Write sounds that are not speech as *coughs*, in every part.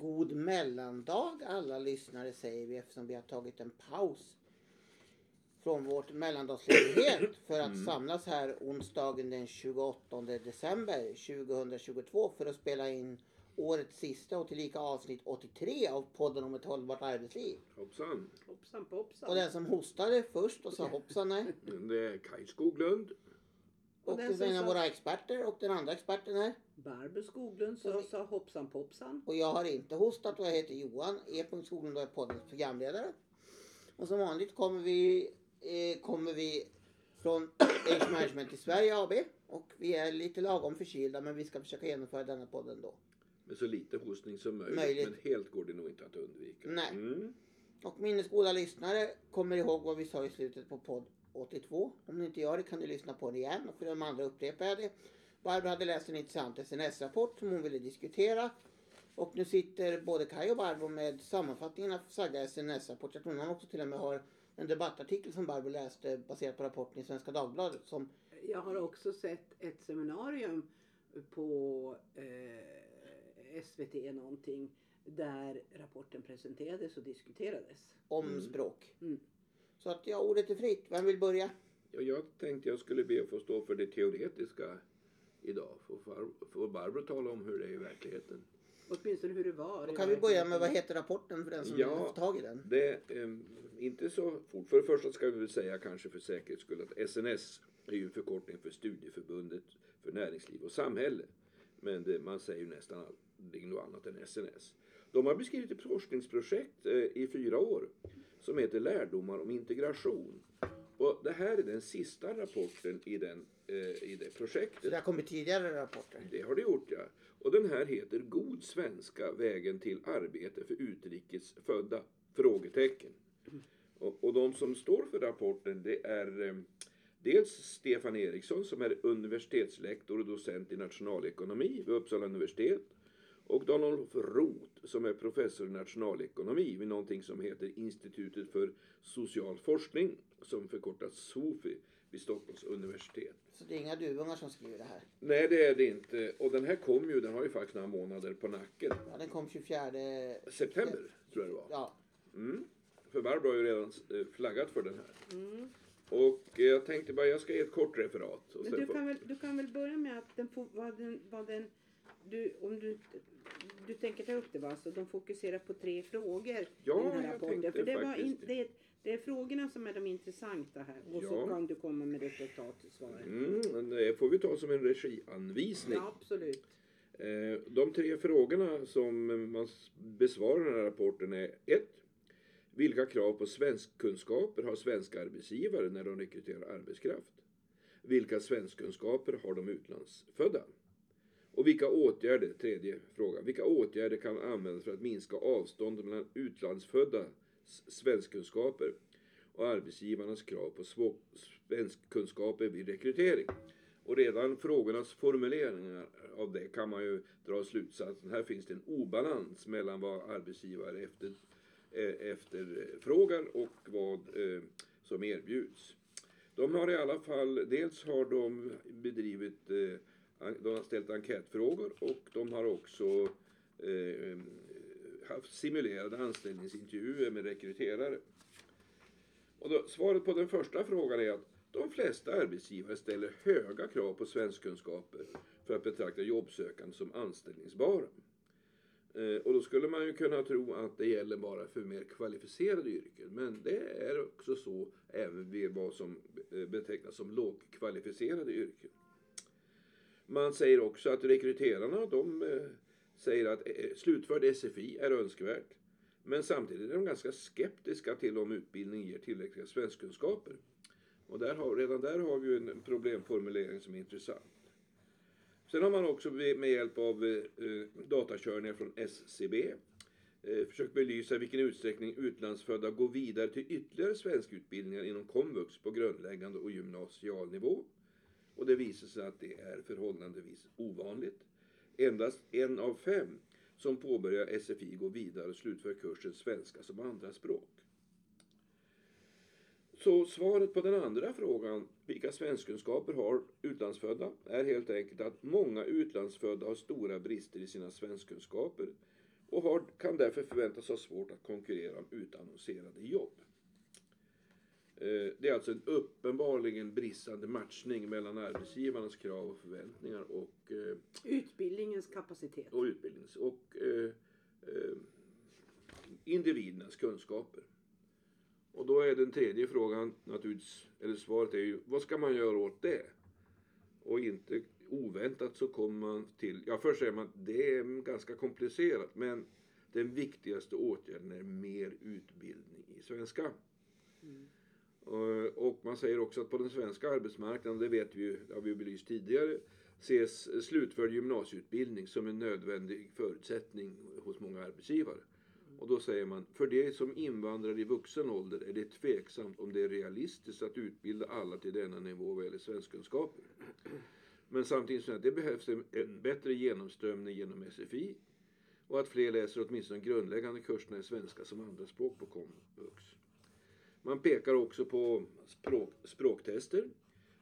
god mellandag alla lyssnare säger vi eftersom vi har tagit en paus från vårt mellandagsledighet *clears throat* för att samlas här onsdagen den 28 december 2022 för att spela in årets sista och tillika avsnitt 83 av podden om ett hållbart arbetsliv. Hoppsan. Hoppsan poppsan. Och den som hostade först och sa *laughs* hoppsan nej. Det är Kaj Skoglund. Och Och den det som är en av sa- våra experter och den andra experten är. Barbro Skoglund sa, sa hoppsan poppsan. Och jag har inte hostat och jag heter Johan E. Skoglund och är poddens programledare. Och som vanligt kommer vi, eh, kommer vi från *coughs* Age Management i Sverige AB. Och vi är lite lagom förkylda men vi ska försöka genomföra denna podden då. Med så lite hostning som möjligt. Möjligt. Men helt går det nog inte att undvika. Nej. Mm. Och minnesgoda lyssnare kommer ihåg vad vi sa i slutet på podd 82. Om ni inte gör det kan ni lyssna på det igen och för de andra upprepar jag det. Barbro hade läst en intressant SNS-rapport som hon ville diskutera. Och nu sitter både Kaj och Barbro med sammanfattningen av sagda SNS-rapport. Jag tror hon också till och med har en debattartikel som Barbro läste baserat på rapporten i Svenska Dagbladet. Som, Jag har också sett ett seminarium på eh, SVT någonting där rapporten presenterades och diskuterades. om Mm. språk. Mm. Så att ja, ordet är fritt. Vem vill börja? Ja, jag tänkte jag skulle be att få stå för det teoretiska idag. Får, Barbro tala om hur det är i verkligheten? Åtminstone hur det var. Då kan vi börja med vad heter rapporten för den som Ja. vill få tag i den. Det är eh, inte så fort. För det första ska vi väl säga kanske för säkerhets skull att SNS är ju förkortning för Studieförbundet för näringsliv och samhälle. Men det, man säger ju nästan aldrig något annat än SNS. De har beskrivit ett forskningsprojekt eh, i fyra år som heter Lärdomar om integration. Och det här är den sista rapporten i, den, eh, i det projektet. Så det har kommit tidigare rapporter. Det har det gjort ja. Och den här heter God svenska, vägen till arbete för utrikes födda? Frågetecken. Och, och de som står för rapporten det är eh, dels Stefan Eriksson som är universitetslektor och docent i nationalekonomi vid Uppsala universitet. Och Donald Roth som är professor i nationalekonomi vid någonting som heter Institutet för social forskning som förkortas SOFI vid Stockholms universitet. Så det är inga duvungar som skriver det här. Nej, det är det inte. Och den här kom ju, den har ju faktiskt några månader på nacken. Ja, den kom 24... September, tror jag det var. Ja, Mm. För Barbro har ju redan eh, flaggat för den här. Mm. Och eh, jag tänkte bara, jag ska ge ett kort referat. Och Men sen du får- kan, väl, du kan väl börja med att den, vad den, vad den du, om du, du tänker ta upp det va, så de fokuserar på tre frågor Ja, i den här rapporten. För det, var in, det, det är frågorna som är de intressanta här och så Ja. kan du komma med resultat och svar. Mm, det får vi ta som en regianvisning. Ja, absolut. Eh, De tre frågorna som man besvarar i den här rapporten är 1. Vilka krav på svenskkunskaper har svenska arbetsgivare när de rekryterar arbetskraft? Vilka svenskkunskaper har de utlandsfödda? Och vilka åtgärder, tredje frågan. vilka åtgärder kan användas för att minska avståndet mellan utlandsfödda svenskkunskaper och arbetsgivarnas krav på svenskkunskaper vid rekrytering? Och redan frågornas formuleringar av det kan man ju dra slutsatsen. Här finns det en obalans mellan vad arbetsgivare efter, eh, efterfrågar och vad eh, som erbjuds. De har i alla fall, dels har de bedrivit, eh, de har ställt enkätfrågor och de har också eh, haft simulerade anställningsintervjuer med rekryterare. Och då, svaret på den första frågan är att de flesta arbetsgivare ställer höga krav på svenskkunskaper för att betrakta jobbsökande som anställningsbara. Eh, och då skulle man ju kunna tro att det gäller bara för mer kvalificerade yrken. Men det är också så även vid vad som eh, betecknas som lågkvalificerade yrken. Man säger också att rekryterarna de eh, säger att eh, slutförd SFI är önskvärt. Men samtidigt är de ganska skeptiska till om utbildning ger tillräckliga svenskkunskaper. Och där har, redan där har vi ju en problemformulering som är intressant. Sen har man också med hjälp av eh, eh datakörningar från SCB eh, försökt belysa i vilken utsträckning utlandsfödda går vidare till ytterligare svenskutbildningar inom komvux på grundläggande och gymnasial nivå. Och det visar sig att det är förhållandevis ovanligt. Endast en av fem som påbörjar SFI går vidare och slutför kursen svenska som andraspråk. Så svaret på den andra frågan, vilka svenskkunskaper har utlandsfödda, är helt enkelt att många utlandsfödda har stora brister i sina svenskkunskaper och har, kan därför förväntas ha svårt att konkurrera om utannonserade jobb. Eh, Det är alltså en uppenbarligen bristande matchning mellan arbetsgivarnas krav och förväntningar och, eh, Utbildningens kapacitet. och utbildnings och eh, eh, individernas kunskaper. Och då är den tredje frågan naturligtvis, eller svaret är ju, vad ska man göra åt det? Och inte oväntat så kommer man till, ja först säger man att det är ganska komplicerat men den viktigaste åtgärden är mer utbildning i svenska. Och- Eh, och man säger också att på den svenska arbetsmarknaden, det vet vi ju, det har vi ju belyst tidigare, ses slutförd gymnasieutbildning som en nödvändig förutsättning hos många arbetsgivare. Och då säger man, för det som invandrar i vuxen ålder är det tveksamt om det är realistiskt att utbilda alla till denna nivå vad gäller svenskkunskaper. Men samtidigt så att det behövs en, en bättre genomströmning genom SFI och att fler läser åtminstone de grundläggande kurserna i svenska som andraspråk på komvux. Man pekar också på språk, språktester.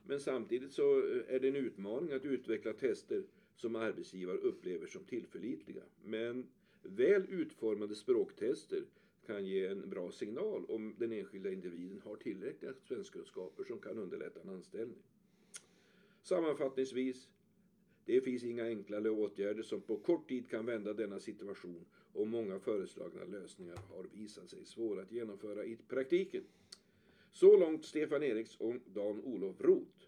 Men samtidigt så eh, är det en utmaning att utveckla tester som arbetsgivare upplever som tillförlitliga. Men väl utformade språktester kan ge en bra signal om den enskilda individen har tillräckliga svenskkunskaper som kan underlätta en anställning. Sammanfattningsvis, det finns inga enklare åtgärder som på kort tid kan vända denna situation och många föreslagna lösningar har visat sig svåra att genomföra i praktiken. Så långt Stefan Eriks och Dan-Olof Roth.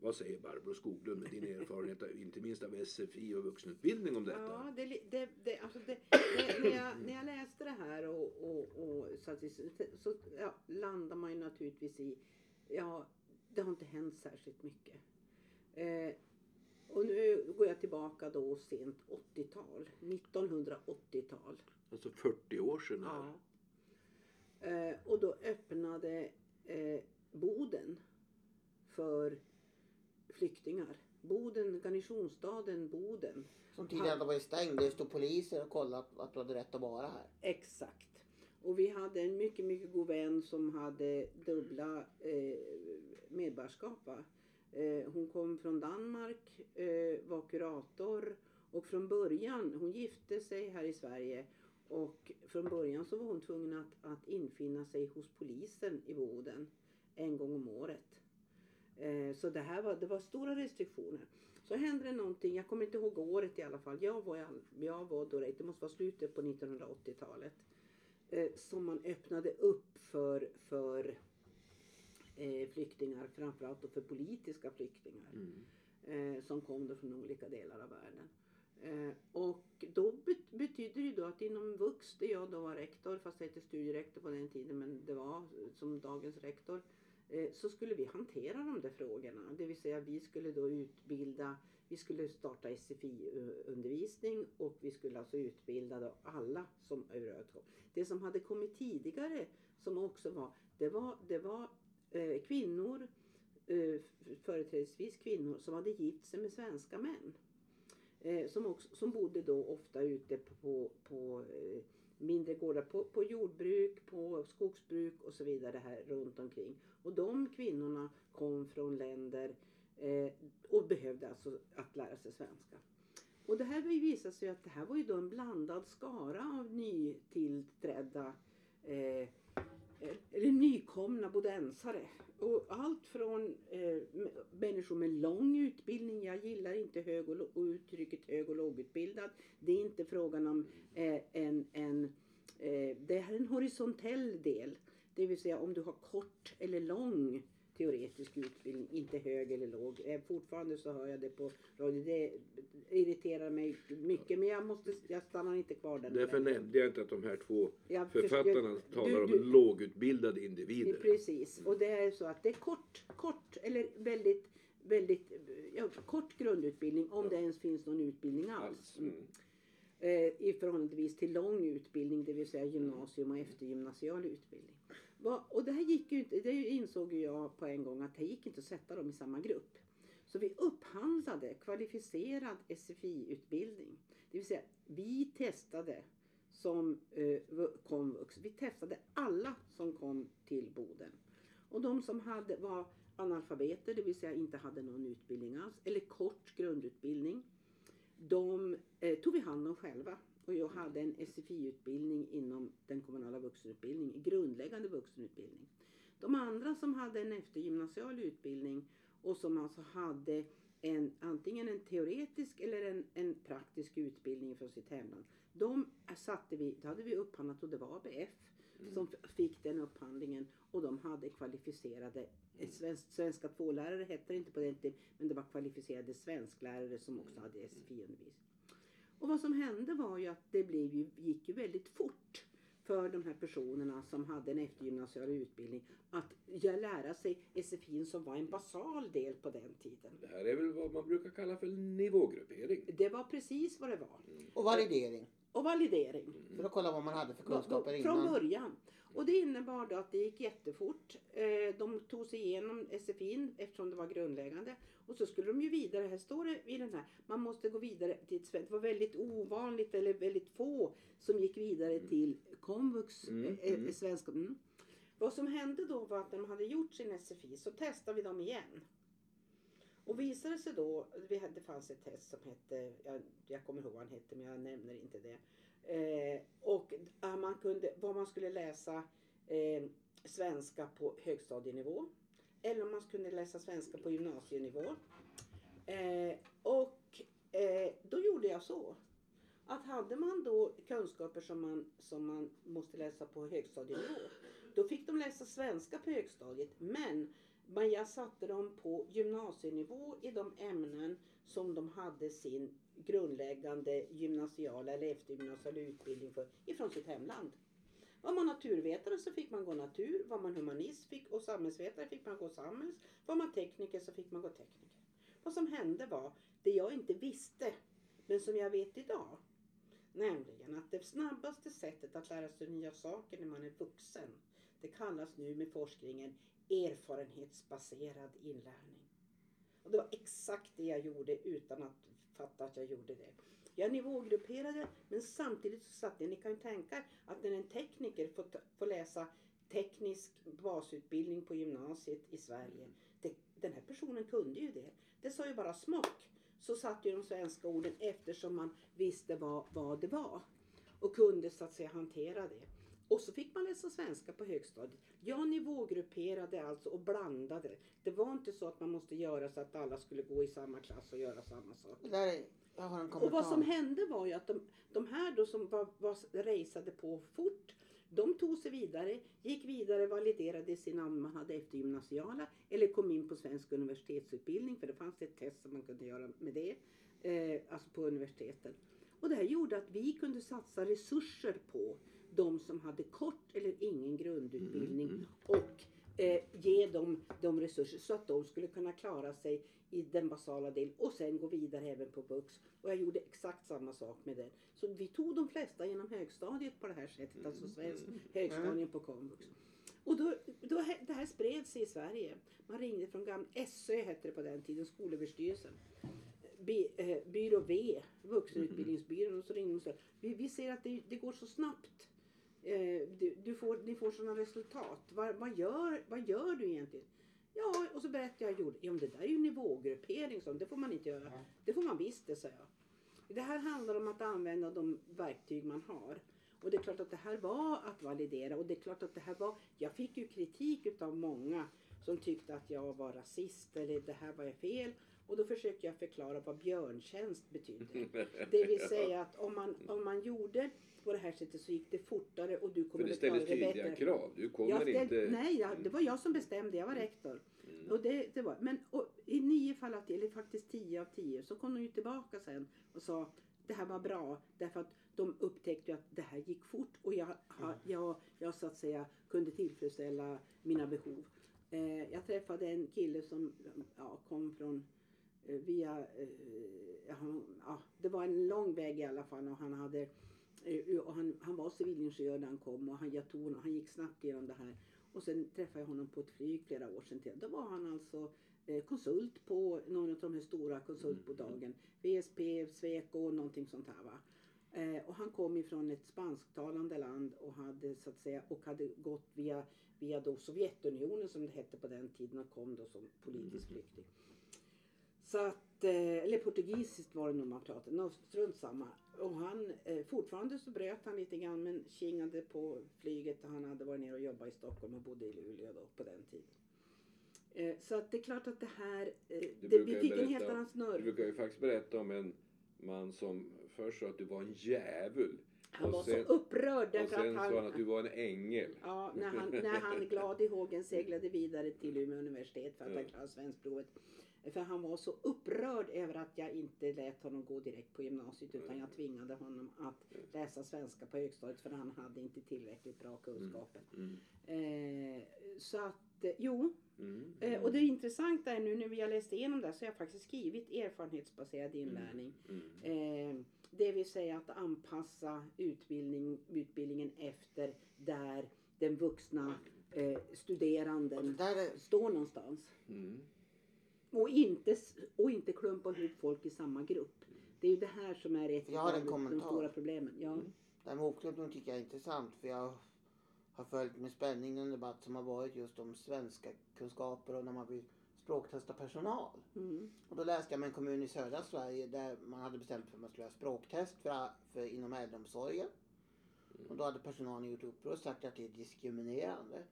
Vad säger Barbro Skoglund med din erfarenhet, av- inte minst av SFI och vuxenutbildning om detta? Ja, det, det, det, alltså det, det, när, jag, när jag läste det här och, och, och så, att, så ja, landar man ju naturligtvis i, ja, det har inte hänt särskilt mycket. Eh, och nu går jag tillbaka då sent 80-tal, 1980-tal. Alltså 40 år sedan. här. Ja. Eh, och då öppnade eh, Boden för flyktingar. Boden, garnisonsstaden Boden. Som tidigare hade varit stängd. Det stod poliser och kollade att du hade rätt att vara här. Exakt. Och vi hade en mycket, mycket god vän som hade dubbla eh, medborgarskap. Va? Eh, hon kom från Danmark, eh, var kurator och från början, hon gifte sig här i Sverige och från början så var hon tvungen att, att infinna sig hos polisen i Boden en gång om året. Eh, så det här var, det var stora restriktioner. Så hände det någonting, jag kommer inte ihåg året i alla fall. Jag var, jag var då, det måste vara slutet på 1980-talet. Som man öppnade upp för, för eh, flyktingar, framförallt då för politiska flyktingar. Mm. Eh, som kom då från olika delar av världen. Eh, och då bet- betyder det ju då att inom Vux, där jag då var rektor, fast jag hette studierektor på den tiden, men det var som dagens rektor, eh, så skulle vi hantera de där frågorna. Det vill säga vi skulle då utbilda, vi skulle starta SFI-undervisning och vi skulle alltså utbilda då alla som kom. Det som hade kommit tidigare som också var, det var, det var Eh, kvinnor, eh, företrädesvis kvinnor som hade gift sig med svenska män. Eh, som, också, som bodde då ofta ute på, på, på mindre gårdar, på, på jordbruk, på skogsbruk och så vidare här runt omkring. Och de kvinnorna kom från länder eh, och behövde alltså att lära sig svenska. Och det här visade sig att det här var ju då en blandad skara av nytillträdda eh, Eh, eller nykomna bodensare. Och allt från eh, människor med lång utbildning, jag gillar inte hög och, lo- och uttrycket hög och lågutbildad. Det är inte frågan om eh, en, en eh, det här är en horisontell del. Det vill säga om du har kort eller lång teoretisk utbildning, inte hög eller låg. Eh, fortfarande så hör jag det på radio. Det irriterar mig mycket men jag, måste, jag stannar inte kvar där. Därför nämnde jag inte att de här två Jag författarna försöker- talar om du- du- lågutbildade det är individer. Precis, och det är så att det är kort, kort eller väldigt, väldigt ja, kort grundutbildning om det ens finns någon utbildning alls. Alls. Mm. Eh, I förhållandevis till lång utbildning, det vill säga gymnasium och eftergymnasial utbildning. Va, och det här gick ju inte, det insåg ju jag på en gång att det gick inte att sätta dem i samma grupp. Så vi upphandlade kvalificerad SFI-utbildning. Det vill säga vi testade som eh, komvux, vi testade alla som kom till Boden. Och de som hade, var analfabeter, det vill säga inte hade någon utbildning alls, eller kort grundutbildning de eh, tog vi hand om själva. Och jag hade en SFI-utbildning inom den kommunala vuxenutbildningen, grundläggande vuxenutbildning. De andra som hade en eftergymnasial utbildning och som alltså hade en, antingen en teoretisk eller en, en praktisk utbildning från sitt hemland. De satte vi, då hade vi upphandlat och det var ABF som f- fick den upphandlingen och de hade kvalificerade svensk, svenska tvålärare hette det inte på den tiden men det var kvalificerade svensklärare som också hade SFI-undervisning. Och vad som hände var ju att det blev ju, gick ju väldigt fort för de här personerna som hade en eftergymnasial utbildning att lära sig SFI som var en basal del på den tiden. Det här är väl vad man brukar kalla för nivågruppering. Det var precis vad det var. Och validering. Och validering. För att kolla vad man hade för kunskaper då- Från innan. början. Och det innebar då att det gick jättefort. Eh, De tog sig igenom SFI eftersom det var grundläggande. Och så skulle de ju vidare, här står det i den här, man måste gå vidare till ett svenskt. Det var väldigt ovanligt eller väldigt få som gick vidare till komvux, Mm, eh, eh, mm. svenska. Mm. Vad som hände då var att när de hade gjort sin SFI så testade vi dem igen. Och visade sig då, det fanns ett test som hette, jag, jag kommer ihåg vad han hette men jag nämner inte det. Eh, och ah, man kunde, vad man skulle läsa eh, svenska på högstadienivå. Eller om man kunde läsa svenska på gymnasienivå. Eh, och eh, då gjorde jag så. Att hade man då kunskaper som man, som man måste läsa på högstadienivå. Då fick de läsa svenska på högstadiet. Men men jag satte dem på gymnasienivå i de ämnen som de hade sin grundläggande gymnasiala eller eftergymnasial utbildning för ifrån sitt hemland. Var man naturvetare så fick man gå natur, var man humanist fick, och samhällsvetare fick man gå samhälls, var man tekniker så fick man gå tekniker. Vad som hände var, det jag inte visste, men som jag vet idag, nämligen att det snabbaste sättet att lära sig nya saker när man är vuxen, det kallas nu med forskningen erfarenhetsbaserad inlärning. Och det var exakt det jag gjorde utan att fatta att jag gjorde det. Jag nivågrupperade men samtidigt så satt jag, ni kan ju tänka er att när en tekniker får, får läsa teknisk basutbildning på gymnasiet i Sverige. Det, den här personen kunde ju det. Det sa ju bara smock. Så satt ju de svenska orden eftersom man visste vad, vad det var. Och kunde så att säga hantera det. Och så fick man läsa svenska på högstadiet. Jag nivågrupperade alltså och blandade. Det var inte så att man måste göra så att alla skulle gå i samma klass och göra samma sak. Där är, jag har en Och vad som hände var ju att de, de här då som var, var raceade på fort, de tog sig vidare, gick vidare, validerade sina om man hade eftergymnasiala eller kom in på svensk universitetsutbildning för det fanns ett test som man kunde göra med det, eh, alltså på universiteten. Och det här gjorde att vi kunde satsa resurser på de som hade kort eller ingen grundutbildning och eh, ge dem de resurser så att de skulle kunna klara sig i den basala delen och sen gå vidare även på VUX. Och jag gjorde exakt samma sak med den. Så vi tog de flesta genom högstadiet på det här sättet, alltså svensk högstadien på komvux. Och då, då, det här spred sig i Sverige. Man ringde från gamla, SÖ hette det på den tiden, Skolöverstyrelsen. By, eh, byrå V, vuxenutbildningsbyrån. Och så ringde de och sa, vi, vi ser att det, det går så snabbt. Eh, du, du får, ni får sådana resultat. Vad, vad, gör, vad gör du egentligen? Ja, och så berättade jag gjorde. Ja, men det där är ju nivågruppering, så det får man inte göra. Det får man visst det, sa jag. Det här handlar om att använda de verktyg man har. Och det är klart att det här var att validera och det är klart att det här var, jag fick ju kritik utav många som tyckte att jag var rasist eller det här var fel. Och då försökte jag förklara vad björntjänst betydde. *laughs* Det vill säga att om man, om man gjorde på det här sättet så gick det fortare och du För kommer det att klara ställdes det tydliga bättre. krav. Du kommer Jag ställ- inte... Nej, jag, det var jag som bestämde. Jag var rektor. Mm. Och det, det var, men och, i nio fall av tio, eller faktiskt tio av tio, så kom de ju tillbaka sen och sa det här var bra därför att de upptäckte att det här gick fort och jag, ha, jag, jag så att säga kunde tillfredsställa mina behov. Eh, jag träffade en kille som ja, kom från via, eh, ja, han- ja, det var en lång väg i alla fall och han hade eh, och han, han var civilingenjör när han kom och han, jag tog, han gick snabbt igenom det här. Och sen träffade jag honom på ett flyg flera år sedan. Till. Då var han alltså eh, konsult på någon av de här stora konsultbolagen. VSP, Sweco och någonting sånt här va. Eh, och han kom ifrån ett spansktalande land och hade så att säga och hade gått via, via då Sovjetunionen som det hette på den tiden och kom då som politisk flykting. Så att, eh, eller portugisiskt var det nog man pratade, strunt samma. Och han, eh, fortfarande så bröt han lite grann men kingade på flyget och han hade varit nere och jobbat i Stockholm och bodde i Luleå då på den tiden. Eh, så att det är klart att det här, det, vi fick en helt annan Du snurr. brukar ju faktiskt berätta om en man som först sa att du var en djävul. Han och var sen- så upprörd Och därför sen att sa han att han, du var en ängel. ja, när han, när han glad i hågen seglade vidare till Umeå universitet för att han klarade svenskprovet. För han var så upprörd över att jag inte lät honom gå direkt på gymnasiet utan jag tvingade honom att läsa svenska på högstadiet för han hade inte tillräckligt bra kunskaper. Mm. Eh, så att, eh, jo. Mm. Eh, och det intressanta är nu när vi har läst igenom det så har jag faktiskt skrivit erfarenhetsbaserad inlärning. Mm. Eh, det vill säga att anpassa utbildning, utbildningen efter där den vuxna eh, studeranden är, står någonstans. Mm. Och inte, och inte klumpa ihop folk i samma grupp. Det är ju det här som är ett av de stora problemen. Ja. det här med hopklumpning tycker jag är intressant för jag har följt med spänning den debatt som har varit just om svenska kunskaper och när man vill språktesta personal. Mm. Och då läste jag om en kommun i södra Sverige där man hade bestämt för att man skulle göra språktest för, för inom äldreomsorgen. Och då hade personalen gjort uppror och sagt att det är diskriminerande.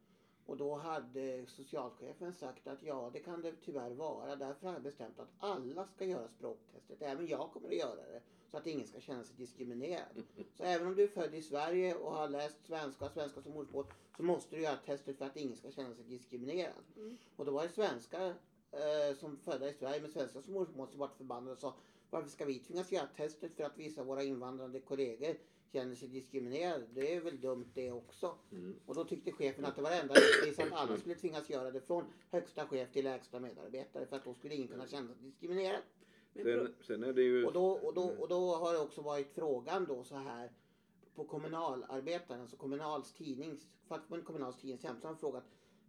Och då hade socialchefen sagt att ja, det kan det tyvärr vara. Därför har jag bestämt att alla ska göra språktestet. Även jag kommer att göra det. Så att ingen ska känna sig diskriminerad. *laughs* Så även om du är född i Sverige och har läst svenska och svenska som modersmål så måste du göra testet för att ingen ska känna sig diskriminerad. Mm. Och då var det svenskar eh, som födda i Sverige med svenska som modersmål som vart förbannade och sa varför ska vi tvingas göra testet för att vissa av våra invandrande kollegor känner sig diskriminerade? Det är väl dumt det också. Mm. Och då tyckte chefen att det var det enda *coughs* rättvisa att alla skulle tvingas göra det från högsta chef till lägsta medarbetare för att då skulle ingen kunna känna sig diskriminerad. Sen, sen är det ju... Och då, och, då, och då har det också varit frågan då så här på kommunalarbetaren, alltså Kommunals tidnings, fackförbundet Kommunals tidnings hemsida har frågat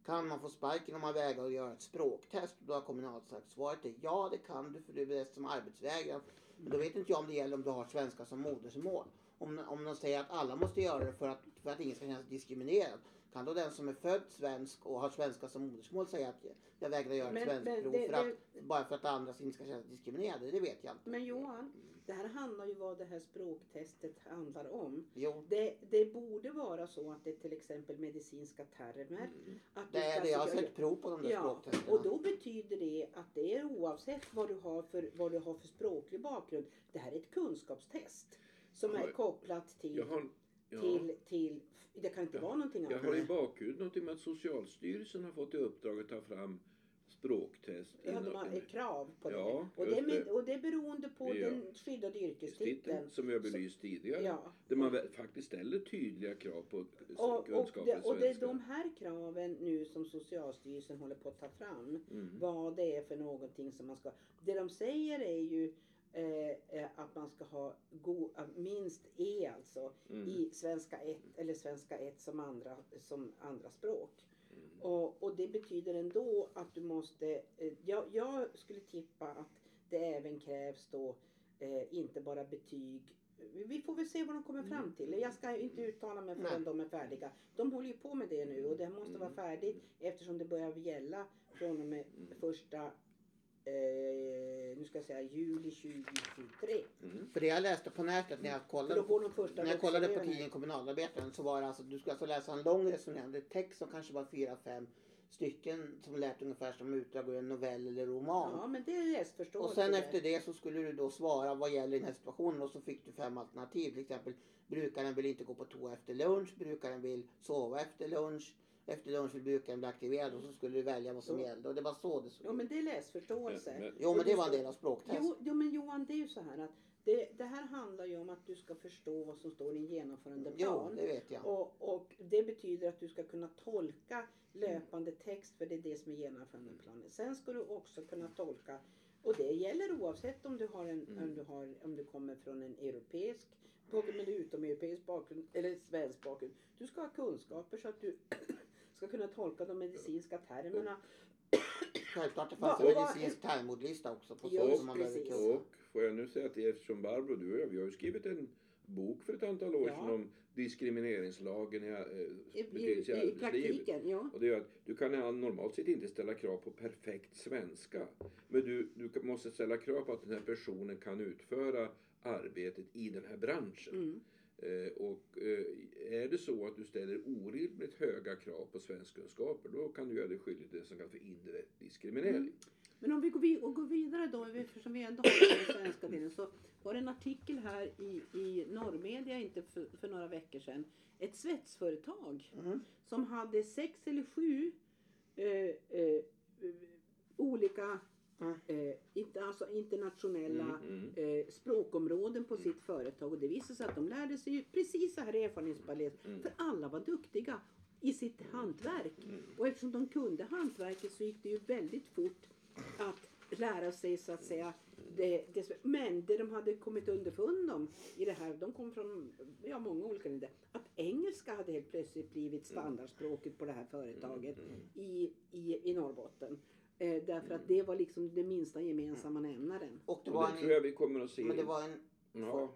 kan man få sparken om man vägrar att göra ett språktest? Då har Kommunal sagt svaret är ja det kan du för du är bäst som arbetsvägrare. Men då vet inte jag om det gäller om du har svenska som modersmål. Om, om de säger att alla måste göra det för att, för att ingen ska känna sig diskriminerad. Kan då den som är född svensk och har svenska som modersmål säga att jag vägrar göra ett Men- svenskt men prov det- för att, det- bara för att andra inte ska känna sig diskriminerade? Det vet jag inte. Men Johan, det här handlar ju vad det här språktestet handlar om. Jo, Det, det borde vara så att det är till exempel medicinska termer. Att du Det är det. Jag har sett prov på de där Ja, språktesterna. och då betyder det att det är oavsett vad du har för, vad du har för språklig bakgrund. Det här är ett kunskapstest som är kopplat till, Jag har, ja, till, till, det kan inte Ja, vara någonting jag annat. har i bakhuvudet någonting med att Socialstyrelsen har fått i uppdrag att ta fram språktest. Ja, de har ett krav på det. Ja, och, det med, och det är beroende på Ja. den skyddade yrkestiteln. titeln som jag belyst tidigare. Ja. Där man väl faktiskt ställer tydliga krav på Och, och, kunskaper det, i och det är de här kraven nu som Socialstyrelsen håller på att ta fram. Mm. Vad det är för någonting som man ska... Det de säger är ju eh, eh, att man ska ha go, eh, minst E alltså Mm. i svenska 1 eller svenska 1 som andra, som andra språk. Mm. Och, och det betyder ändå att du måste... Eh, jag, jag skulle tippa att det även krävs då eh, inte bara betyg vi- vi får väl se vad de kommer fram till. Jag ska inte uttala mig förrän Nej. de är färdiga. De håller ju på med det nu och det måste vara färdigt eftersom det börjar gälla från och med första eh, nu ska jag säga juli 2023. Mm. För det jag läste på nätet när jag För kollade, de första när jag kollade på tidningen Kommunalarbetaren så var det alltså, du ska alltså läsa en lång resonerande text som kanske var fyra, fem stycken som lät ungefär som utdrag ur en novell eller roman. Ja men det är läsförståelse. Och sen det. efter det så skulle du då svara vad gäller den här situationen och så fick du fem alternativ. Till exempel brukaren vill inte gå på toa efter lunch, brukaren vill sova efter lunch, efter lunch vill brukaren bli aktiverad och så skulle du välja vad som Så. gällde. Och det var så det såg Ja ut. men det är läsförståelse. Men- men- Jo men det var en del av språktest. Jo, jo men Johan det är ju så här att det, det här handlar ju om att du ska förstå vad som står i en genomförande Jo, plan. det vet jag. Och, och det betyder att du ska kunna tolka löpande text för det är det som är genomförandeplanen. Sen ska du också kunna tolka och det gäller oavsett om du, har en, Mm. om du, har, om du kommer från en europeisk bakgrund eller utomeuropeisk bakgrund eller svensk bakgrund. Du ska ha kunskaper så att du ska kunna tolka de medicinska termerna. Självklart det fanns en medicinsk termordlista också på sånt som man behöver precis. kunna. Och får jag nu säga att eftersom Barbro, du och jag, vi har ju skrivit en bok för ett antal år Ja. sedan om diskrimineringslagen i, eh, I, i, i praktiken, ja. Och det är att du kan normalt sett inte ställa krav på perfekt svenska. Men du, du måste ställa krav på att den här personen kan utföra arbetet i den här branschen. Mm. Eh, och eh, är det så att du ställer orimligt höga krav på svenskkunskaper då kan du göra dig skyldig till det som kallas för indirekt diskriminering. Mm. Men om vi går, vid, och går vidare då, eftersom vi ändå har den svenska delen, så var det en artikel här i, i Norrmedia inte för, för några veckor sedan. Ett svetsföretag Mm. som hade sex eller sju eh, eh, olika. Eh, inte, alltså internationella Mm, mm. eh, språkområden på sitt företag. Och det visade sig att de lärde sig ju precis så här erfarenhetsbaserat. Mm. För alla var duktiga i sitt hantverk. Och eftersom de kunde hantverket så gick det ju väldigt fort att lära sig så att säga det, det, men det de hade kommit underfund om i det här, de kom från ja, många olika länder, att engelska hade helt plötsligt blivit standardspråket på det här företaget i, i, i Norrbotten. Eh, därför att det var liksom den minsta gemensamma nämnaren. Och det Och det tror jag en, vi kommer att se. men det var en, Ja,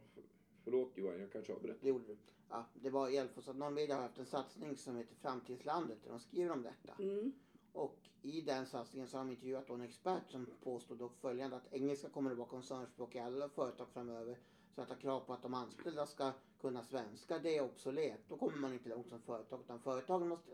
förlåt Johan, jag kanske avbröt. det gjorde du. Ja, det var i så att Norrmedia har haft en satsning som heter Framtidslandet där de skriver om detta. Mm. Och i den satsningen så har de intervjuat en expert som påstod dock följande att engelska kommer att vara koncernspråk i alla företag framöver. Så att ha krav på att de anställda ska kunna svenska, det är obsolet. Då kommer man inte långt som företag. Utan företagen måste,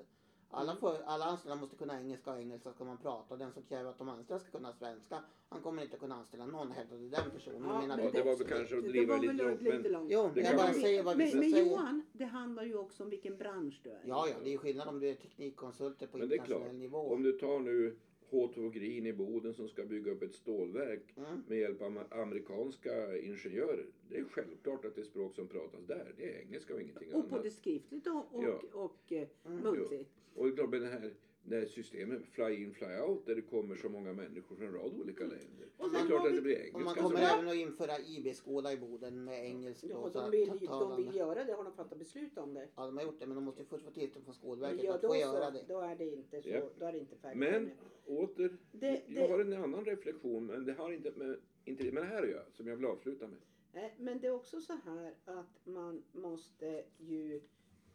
alla, för, alla anställda måste kunna engelska och engelska ska man prata. Och den som kräver att de anställda ska kunna svenska, han kommer inte kunna anställa någon, hävdade den personen. Ja, menar men på det var väl kanske att Det driva lite långt. lite Men långt. Jo, Det jag bara man- säger vad men, vissa men säger. Johan, det handlar ju också om vilken bransch du är. Ja, ja, det är ju skillnad om du är teknikkonsulter på Men det internationell nivå. om du tar nu H2 Green i Boden som ska bygga upp ett stålverk Mm. med hjälp av am- amerikanska ingenjörer. Det är självklart att det språk som pratas där, det är engelska och ingenting Och annat. både skriftligt och, och, Ja. och eh, Mm. muntligt. Och det är klart med här, här systemet fly in fly out där det kommer så många människor från en rad olika länder. Och det är klart att det blir Och man engelska. kommer även att införa IB-skola i Boden med engelska Ja, och så de vill, de vill göra det, har de fattat beslut om det. Ja, de har gjort det, men de måste ju först få tillstånd från Skolverket Ja, att få göra så, det. då är det inte så, Japp. då är det inte färdigt. Men åter, Det- jag det- har en annan reflektion men det har inte med, inte med det här att göra som jag vill avsluta med. Nej, Men det är också så här att man måste ju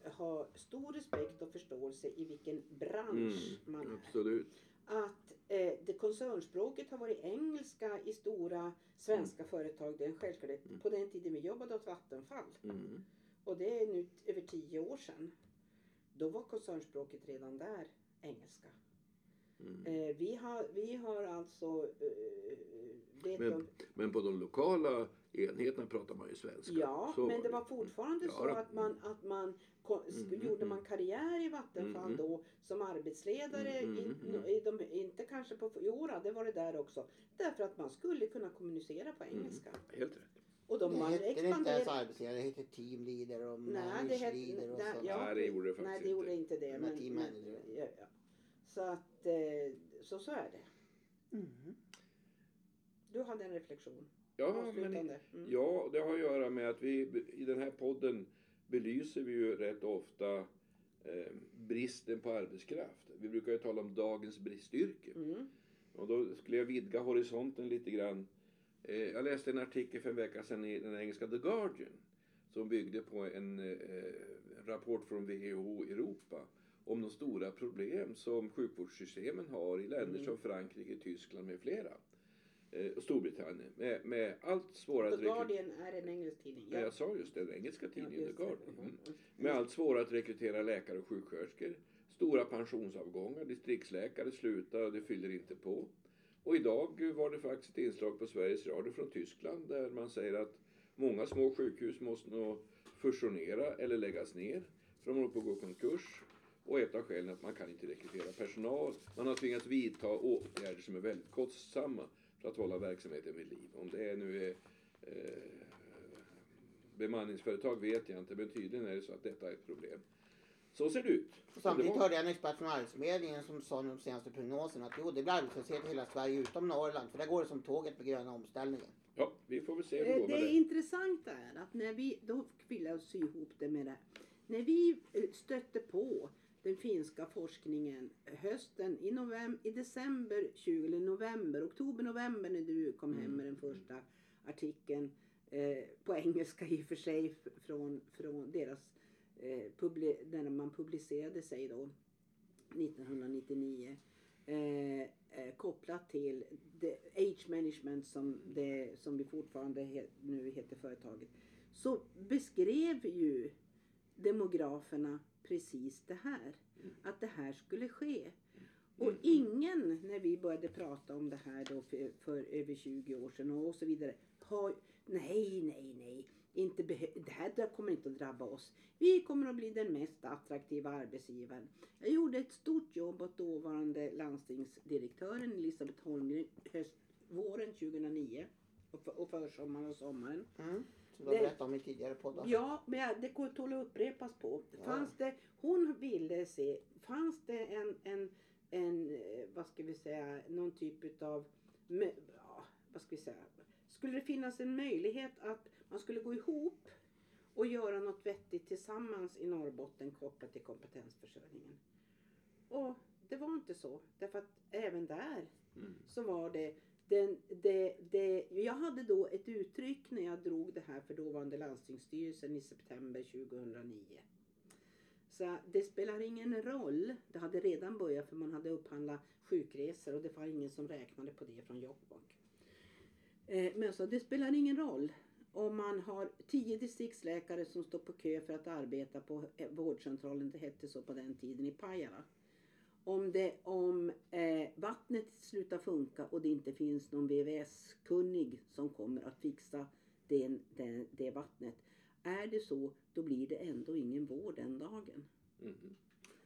ha stor respekt och förståelse i vilken bransch man är. absolut. Att eh, det koncernspråket har varit engelska i stora svenska företag, det är en självklarhet. Mm. På den tiden vi jobbade åt Vattenfall, Mm. och det är nu över tio år sedan, då var koncernspråket redan där engelska. Mm. Eh, vi, har, vi har alltså eh, vet Men- om, Men på de lokala enheterna pratar man ju svenska. Ja, Så men det var fortfarande Ja, så då. att man, att man sk- Mm, gjorde mm, man karriär i Vattenfall Mm, då som arbetsledare, Mm, in, mm, mm. i de, inte kanske på, jo det var det där också, därför att man skulle kunna kommunicera på Mm. engelska. Helt rätt. Och de det man heter inte ens arbetsledare, det heter teamleader och Nej, det manageleader hette, och nej, sånt. ja, Nej, det gjorde det faktiskt nej, det gjorde inte det. Men Men, team men, manager. ja, ja. Så att, eh, så, så är det. Mhm. Du hade en reflektion. Ja, men. Mm. ja, det har att göra med att vi i den här podden belyser vi ju rätt ofta eh, bristen på arbetskraft. Vi brukar ju tala om dagens bristyrke. Mm. Och då skulle jag vidga horisonten lite grann. Eh, jag läste en artikel för en vecka sedan i den engelska The Guardian som byggde på en eh, rapport från WHO Europa om de stora problem som sjukvårdssystemen har i länder Mm. som Frankrike, Tyskland med flera. Eh, och Storbritannien med, med allt svårare The Guardian är en engelsk tidning. Ja, jag sa just det, den engelska tidningen just The. Guardian. Mm. Med allt svårare att rekrytera läkare och sjuksköterskor. Stora pensionsavgångar, distriktsläkare slutar och det fyller inte på. Och idag var det faktiskt ett inslag på Sveriges Radio från Tyskland där man säger att många små sjukhus måste nog fusionera eller läggas ner. För de håller på att gå konkurs. Och ett av skälen är att man kan inte rekrytera personal. Man har tvingats vidta åtgärder som är väldigt kostsamma för att hålla verksamheten vid liv. Om det nu är eh, bemanningsföretag vet jag inte, men tydligen är det så att detta är ett problem. Så ser det ut. Och Samtidigt Det var- hörde jag en expert från Arbetsförmedlingen som sa i de senaste prognoserna att jo, det blir arbetslöshet i hela Sverige utom Norrland, för där går det som tåget på gröna omställningen. Ja, vi får väl se hur det Eh, går med Det det. intressanta är att när vi, då vill jag sy ihop det med det. När vi eh, stötte på den finska forskningen hösten i, november, i december 20, eller november, oktober, november när du kom hem med den första artikeln eh, på engelska i och för sig från, från deras eh, publi- när man publicerade sig då 1999 eh, eh, kopplat till age management som, det, som vi fortfarande he, nu heter företaget så beskrev ju demograferna precis det här. Att det här skulle ske. Och ingen, när vi började prata om det här då för, för över 20 år sedan och, så vidare, har, nej, nej, nej, inte det här kommer inte att drabba oss. Vi kommer att bli den mest attraktiva arbetsgivaren. Jag gjorde ett stort jobb åt dåvarande landstingsdirektören Elisabeth Holmgren höst, våren 2009 och, för, och försommaren och sommaren. Mm. Som du har berättat om i tidigare poddar. Ja, men jag- det går tål att upprepas på. Ja. Fanns det, hon ville se, fanns det en, en, en, eh, vad ska vi säga, någon typ utav, ja, vad ska vi säga, skulle det finnas en möjlighet att man skulle gå ihop och göra något vettigt tillsammans i Norrbotten kopplat till kompetensförsörjningen? Och det var inte så, därför att även där Mm. så var det den, det, det, jag hade då ett uttryck när jag drog det här för dåvarande landstingsstyrelsen i september 2009. Så det spelar ingen roll. Det hade redan börjat för man hade upphandlat sjukresor och det var ingen som räknade på det från Jokkmokk. Men Men så det spelar ingen roll om man har tio distriktsläkare som står på kö för att arbeta på eh, vårdcentralen, det hette så på den tiden i Pajala om, det, om vattnet slutar funka och det inte finns någon VVS-kunnig som kommer att fixa den, den, det vattnet. Är det så, då blir det ändå ingen vård den dagen. Mm.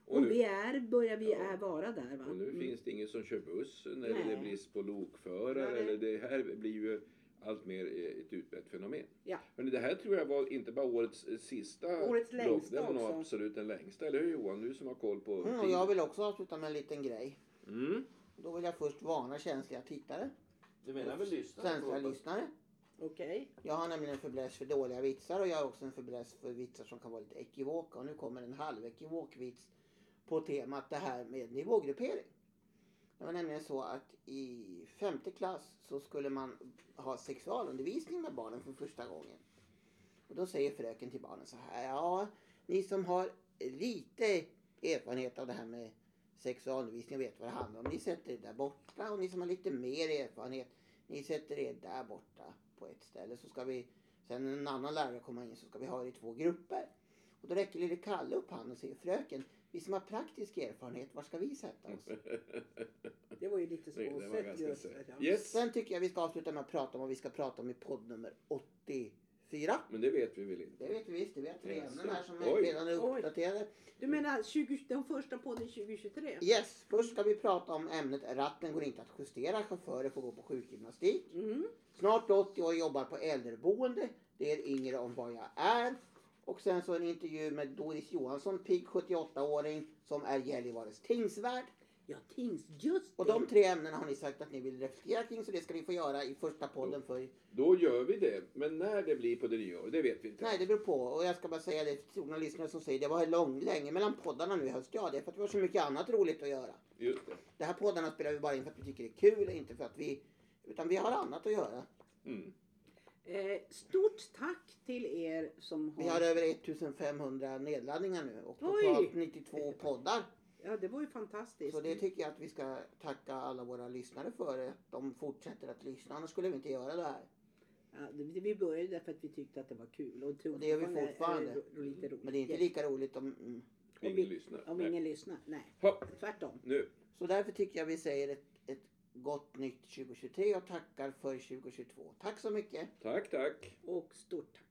Och, Och nu, vi är, börjar vi Ja. är vara där va? och nu Mm. finns det ingen som kör buss när Nej. det är brist på lokförare. Nej. Eller det här blir ju allt mer eh, ett utbrett fenomen. Ja. Men det här tror jag var inte bara årets eh, sista Årets längsta det var nog också. absolut den längsta. Eller hur Johan? Du som har koll på Mm, jag vill också avsluta med en liten grej. Mm. Då vill jag först varna känsliga tittare, Du menar väl lyssnare? svenska lyssnare. Okej. Jag har nämligen en fäbless för dåliga vitsar och jag har också en fäbless för vitsar som kan vara lite ekivoka. Och nu kommer en halvekivok vits på temat det här med nivågruppering. Det var nämligen så att i femte klass så skulle man ha sexualundervisning med barnen för första gången. Och då säger fröken till barnen så här. Ja, ni som har lite erfarenhet av det här med sexualundervisning och vet vad det handlar om. Ni sätter er där borta och ni som har lite mer erfarenhet. Ni sätter er där borta på ett ställe. Så ska vi, sen en annan lärare kommer in så ska vi ha er i två grupper. Och då räcker lille Kalle upp handen och säger fröken, vi som har praktisk erfarenhet, var ska vi sätta oss? *laughs* Det var ju lite småsött just. Yes. Sen tycker jag vi ska avsluta med att prata om vad vi ska prata om i podd nummer 84. Men det vet vi väl inte? Det vet vi visst, vi har tre Jaså. ämnen här som Oj. redan är uppdaterade. Du menar 20, den första podden 2023? Yes, först ska vi prata om ämnet ratten går inte att justera, chaufförer får gå på sjukgymnastik. Mm. Snart 80 år jobbar på äldreboende. Det är yngre om vad jag är. Och sen så en intervju med Doris Johansson, pigg 78-åring som är Gällivares tingsvärd. Ja, tings, just Och det. de tre ämnena har ni sagt att ni vill reflektera kring så det ska ni få göra i första podden för Då gör vi det. Men när det blir på det nya året, det vet vi inte. Nej, det beror på. Och jag ska bara säga det till journalisterna som säger det var lång, länge mellan poddarna nu i höst. Ja, det är för att vi har så mycket annat roligt att göra. Just det. Det här poddarna spelar vi bara in för att vi tycker det är kul, inte för att vi... Utan vi har annat att göra. Mm. Eh, stort tack till er som har... Vi har över 1500 nedladdningar nu och Oj! totalt 92 poddar. Ja, det var ju fantastiskt. Så det tycker jag att vi ska tacka alla våra lyssnare för. Att de fortsätter att lyssna. Annars skulle vi inte göra det här. Ja, det, vi började därför att vi tyckte att det var kul. Och, Och det gör vi är- är fortfarande. ro- lite roligt. Men det är inte lika roligt om... Mm. Ingen vi- lyssnar. Om Nej. ingen lyssnar. Nej, Ha, tvärtom. nu. Så därför tycker jag vi säger ett, ett gott nytt 2023 och tackar för 2022. Tack så mycket! Tack, tack. Och stort tack.